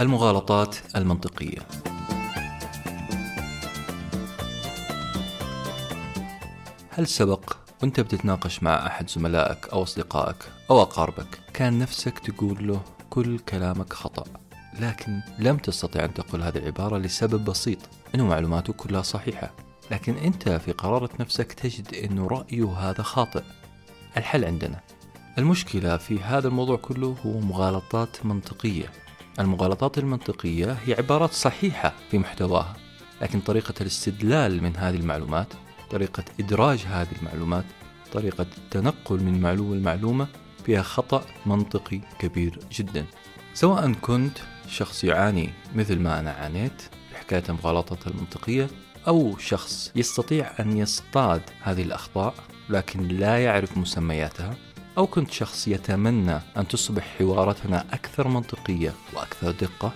المغالطات المنطقية. هل سبق وانت بتتناقش مع أحد زملائك أو أصدقائك أو أقاربك كان نفسك تقول له كل كلامك خطأ لكن لم تستطع أن تقول هذه العبارة لسبب بسيط أنه معلوماته كلها صحيحة لكن أنت في قرارة نفسك تجد أنه رأيه هذا خاطئ. الحل عندنا. المشكلة في هذا الموضوع كله هو مغالطات منطقية. المغالطات المنطقية هي عبارات صحيحة في محتواها لكن طريقة الاستدلال من هذه المعلومات طريقة إدراج هذه المعلومات طريقة التنقل من معلومة لمعلومة فيها خطأ منطقي كبير جدا. سواء كنت شخص يعاني مثل ما أنا عانيت بحكاية المغالطات المنطقية أو شخص يستطيع أن يصطاد هذه الأخطاء لكن لا يعرف مسمياتها أو كنت شخص يتمنى أن تصبح حواراتنا أكثر منطقية وأكثر دقة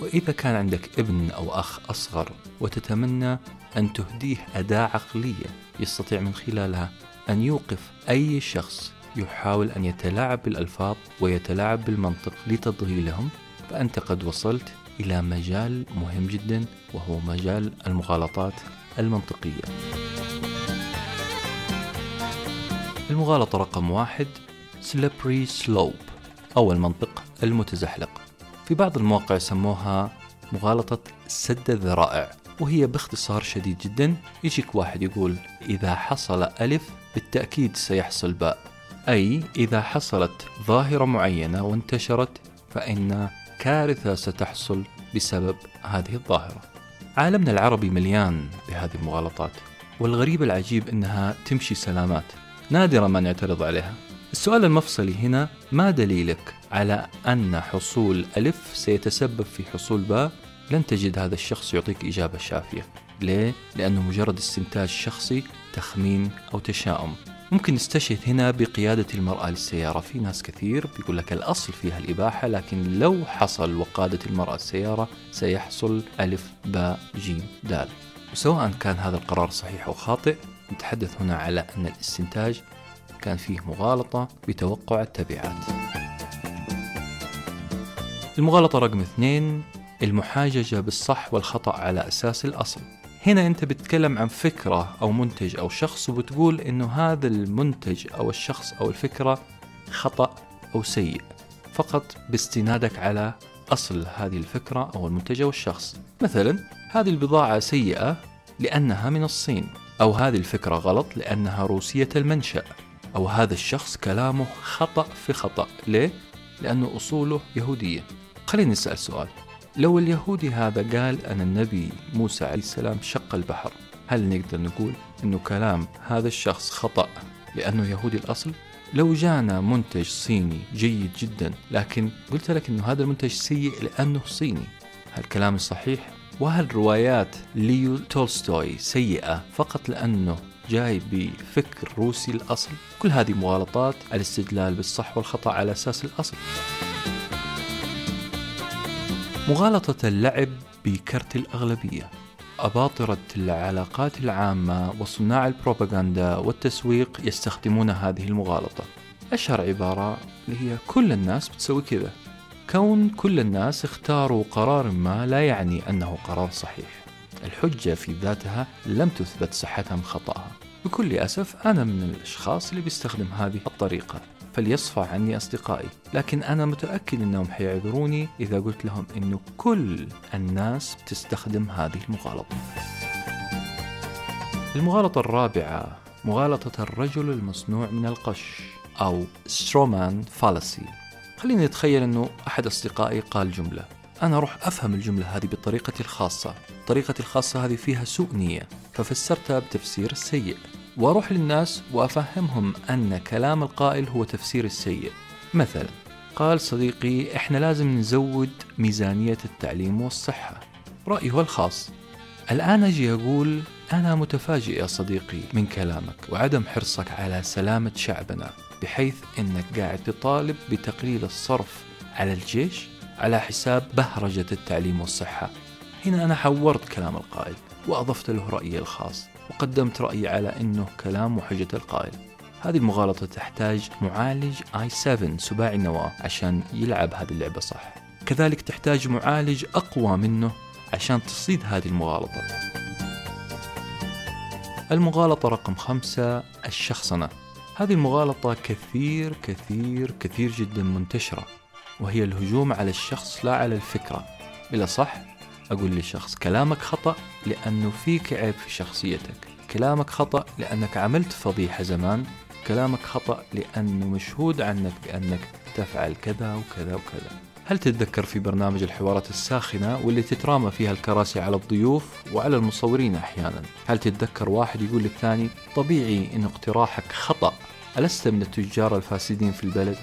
وإذا كان عندك ابن أو أخ أصغر وتتمنى أن تهديه أداة عقلية يستطيع من خلالها أن يوقف أي شخص يحاول أن يتلاعب بالألفاظ ويتلاعب بالمنطق لتضليلهم فأنت قد وصلت إلى مجال مهم جدا وهو مجال المغالطات المنطقية. المغالطة رقم واحد slippery slope أو المنطق المتزحلق. في بعض المواقع سموها مغالطة سد الذرائع وهي باختصار شديد جدا يجيك واحد يقول إذا حصل ألف بالتأكيد سيحصل باء أي إذا حصلت ظاهرة معينة وانتشرت فإن كارثة ستحصل بسبب هذه الظاهرة. عالمنا العربي مليان بهذه المغالطات، والغريب العجيب إنها تمشي سلامات، نادرا ما نعترض عليها. السؤال المفصلي هنا ما دليلك على أن حصول ألف سيتسبب في حصول باء؟ لن تجد هذا الشخص يعطيك إجابة شافية. ليه؟ لأنه مجرد استنتاج شخصي، تخمين أو تشاؤم. ممكن نستشهد هنا بقيادة المرأة للسيارة في ناس كثير بيقول لك الأصل فيها الإباحة لكن لو حصل وقادت المرأة السيارة سيحصل ألف باء جيم دال وسواء كان هذا القرار صحيح أو خاطئ نتحدث هنا على أن الاستنتاج كان فيه مغالطة بتوقع التبعات. المغالطة رقم اثنين المحاججة بالصح والخطأ على أساس الأصل. هنا أنت بتتكلم عن فكرة أو منتج أو شخص وبتقول إنه هذا المنتج أو الشخص أو الفكرة خطأ أو سيء فقط باستنادك على أصل هذه الفكرة أو المنتج أو الشخص. مثلا هذه البضاعة سيئة لأنها من الصين. أو هذه الفكرة غلط لأنها روسية المنشأ أو هذا الشخص كلامه خطأ في خطأ ليه لأنه أصوله يهودية خلينا نسال سؤال لو اليهودي هذا قال أن النبي موسى عليه السلام شق البحر هل نقدر نقول أنه كلام هذا الشخص خطأ لأنه يهودي الأصل؟ لو جانا منتج صيني جيد جدا لكن قلت لك أنه هذا المنتج سيء لأنه صيني هل كلامي صحيح؟ وهل روايات ليو تولستوي سيئة فقط لأنه جاي بفكر روسي الأصل؟ كل هذه مغالطات الاستدلال بالصح والخطأ على أساس الأصل. مغالطة اللعب بكرت الأغلبية أباطرة العلاقات العامة وصناع البروباغندا والتسويق يستخدمون هذه المغالطة. أشهر عبارة اللي هي كل الناس بتسوي كذا. كون كل الناس اختاروا قرار ما لا يعني أنه قرار صحيح. الحجة في ذاتها لم تثبت صحتها من خطأها. بكل أسف أنا من الأشخاص اللي بيستخدم هذه الطريقة. فليصفع عني أصدقائي. لكن أنا متأكد أنهم حيعذروني إذا قلت لهم أنه كل الناس تستخدم هذه المغالطة. المغالطة الرابعة مغالطة الرجل المصنوع من القش أو سترومان فالسي خليني أتخيل أنه أحد أصدقائي قال جملة. أنا أروح أفهم الجملة هذه بطريقتي الخاصة. طريقتي الخاصة هذه فيها سوء نية ففسرتها بتفسير سيء. وأروح للناس وأفهمهم أن كلام القائل هو تفسير السيء مثلا قال صديقي إحنا لازم نزود ميزانية التعليم والصحة. رأيه الخاص. الآن أجي أقول أنا متفاجئ يا صديقي من كلامك وعدم حرصك على سلامة شعبنا. بحيث إنك قاعد تطالب بتقليل الصرف على الجيش على حساب بهرجة التعليم والصحة. هنا أنا حورت كلام القائل وأضفت له رأيي الخاص وقدمت رأيي على أنه كلام وحجة القائل. هذه المغالطة تحتاج معالج i7 سباعي النواة عشان يلعب هذه اللعبة صح. كذلك تحتاج معالج أقوى منه عشان تصيد هذه المغالطة. المغالطة رقم خمسة الشخصنة. هذه المغالطة كثير كثير كثير جدا منتشرة وهي الهجوم على الشخص لا على الفكرة. بلا صح أقول للشخص كلامك خطأ لأنه فيك عيب في شخصيتك. كلامك خطأ لأنك عملت فضيحة زمان. كلامك خطأ لأنه مشهود عنك بأنك تفعل كذا وكذا وكذا. هل تتذكر في برنامج الحوارات الساخنة واللي تترامى فيها الكراسي على الضيوف وعلى المصورين أحيانا هل تتذكر واحد يقول للثاني طبيعي أن اقتراحك خطأ ألست من التجار الفاسدين في البلد؟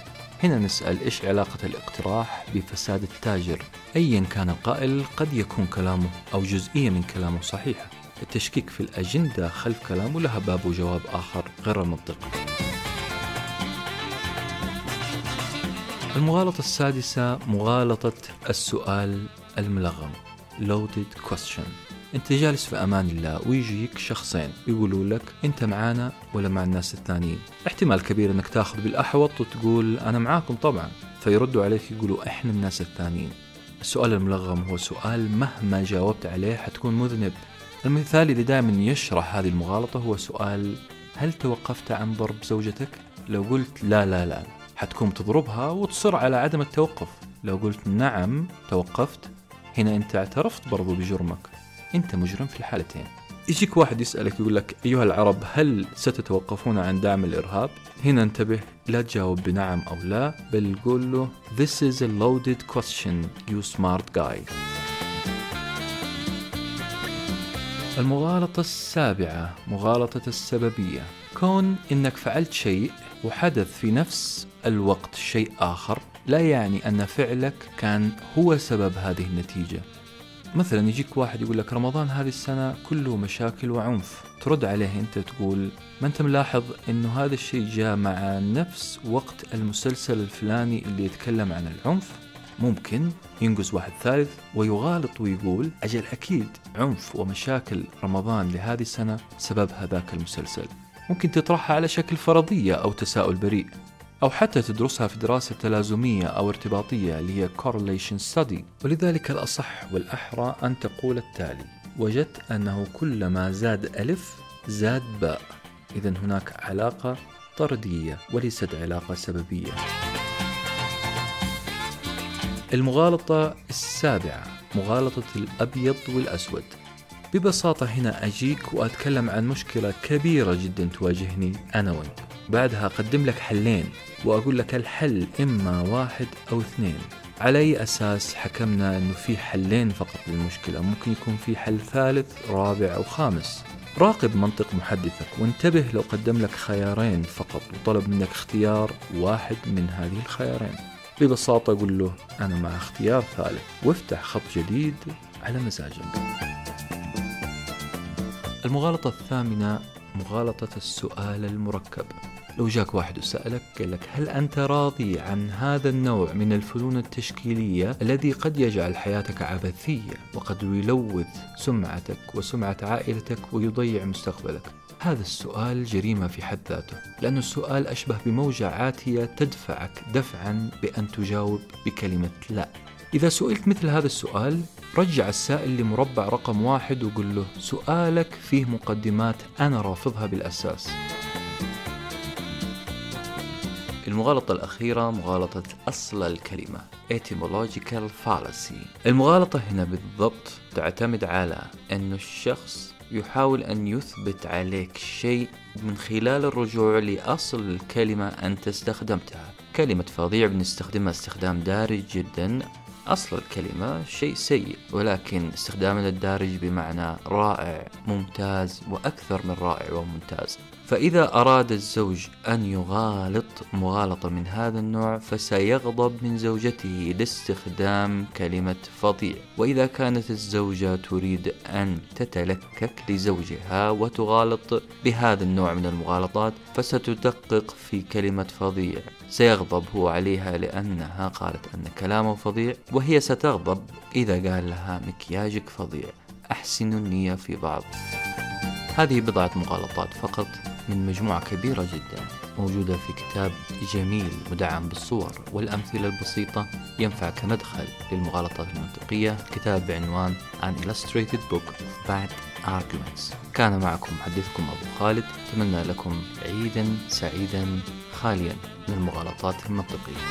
هنا نسأل إيش علاقة الاقتراح بفساد التاجر؟ أيا كان القائل قد يكون كلامه أو جزئية من كلامه صحيحة التشكيك في الأجندة خلف كلامه لها باب وجواب آخر غير المنطقي المغالطة السادسة مغالطة السؤال الملغم. Loaded question. أنت جالس في أمان الله ويجيك شخصين يقولوا لك أنت معانا ولا مع الناس الثانيين. احتمال كبير أنك تأخذ بالأحوط وتقول أنا معاكم طبعا. فيردوا عليك يقولوا إحنا الناس الثانيين. السؤال الملغم هو سؤال مهما جاوبت عليه حتكون مذنب. المثال اللي دائما يشرح هذه المغالطة هو سؤال هل توقفت عن ضرب زوجتك؟ لو قلت لا لا لا. حتكون تضربها وتصر على عدم التوقف. لو قلت نعم توقفت. هنا أنت اعترفت برضو بجرمك. أنت مجرم في الحالتين. يجيك واحد يسألك يقول لك أيها العرب هل ستتوقفون عن دعم الإرهاب؟ هنا انتبه لا تجاوب بنعم أو لا بل قول له This is a loaded question you smart guy. المغالطة السابعة مغالطة السببية. كون إنك فعلت شيء وحدث في نفس الوقت شيء آخر لا يعني أن فعلك كان هو سبب هذه النتيجة. مثلا يجيك واحد يقول لك رمضان هذه السنة كله مشاكل وعنف. ترد عليه أنت تقول ما أنت ملاحظ أنه هذا الشيء جاء مع نفس وقت المسلسل الفلاني اللي يتكلم عن العنف؟ ممكن ينقز واحد ثالث ويغالط ويقول أجل أكيد عنف ومشاكل رمضان لهذه السنة سبب هذاك المسلسل. ممكن تطرحها على شكل فرضية أو تساؤل بريء. أو حتى تدرسها في دراسة تلازمية أو ارتباطية اللي هي correlation study. ولذلك الأصح والأحرى أن تقول التالي وجدت أنه كلما زاد ألف زاد باء. إذا هناك علاقة طردية وليست علاقة سببية. المغالطة السابعة مغالطة الأبيض والأسود. ببساطة هنا أجيك وأتكلم عن مشكلة كبيرة جدا تواجهني أنا وأنت. بعدها أقدم لك حلين وأقول لك الحل إما واحد أو اثنين. على أي أساس حكمنا أنه في حلين فقط للمشكلة؟ ممكن يكون في حل ثالث رابع أو خامس. راقب منطق محدثك وانتبه لو قدم لك خيارين فقط وطلب منك اختيار واحد من هذه الخيارين. ببساطة قل له أنا مع اختيار ثالث. وافتح خط جديد على مزاجك. المغالطة الثامنة مغالطة السؤال المركب. لو جاك واحد وسألك قال لك هل أنت راضي عن هذا النوع من الفنون التشكيلية الذي قد يجعل حياتك عبثية وقد يلوث سمعتك وسمعة عائلتك ويضيع مستقبلك؟ هذا السؤال جريمة في حد ذاته لأن السؤال أشبه بموجة عاتية تدفعك دفعا بأن تجاوب بكلمة لا إذا سئلت مثل هذا السؤال رجع السائل لمربع رقم واحد وقل له سؤالك فيه مقدمات أنا رافضها بالأساس المغالطة الأخيرة مغالطة أصل الكلمة etymological fallacy. المغالطة هنا بالضبط تعتمد على أن الشخص يحاول أن يثبت عليك شيء من خلال الرجوع لأصل الكلمة أنت استخدمتها. كلمة فظيع بنستخدمها استخدام دارج جدا. أصل الكلمة شيء سيء ولكن استخدامنا الدارج بمعنى رائع ممتاز وأكثر من رائع وممتاز. فإذا أراد الزوج أن يغالط مغالطة من هذا النوع فسيغضب من زوجته لاستخدام كلمة فظيع. وإذا كانت الزوجة تريد أن تتلكك لزوجها وتغالط بهذا النوع من المغالطات فستدقق في كلمة فظيع. سيغضب هو عليها لأنها قالت أن كلامه فظيع وهي ستغضب إذا قال لها مكياجك فظيع. أحسن النية في بعض. هذه بضعة مغالطات فقط. من مجموعة كبيرة جدا موجودة في كتاب جميل مدعم بالصور والأمثلة البسيطة ينفع كمدخل للمغالطات المنطقية كتاب بعنوان An Illustrated Book of Bad Arguments. كان معكم محدثكم أبو خالد أتمنى لكم عيدا سعيدا خاليا من المغالطات المنطقية.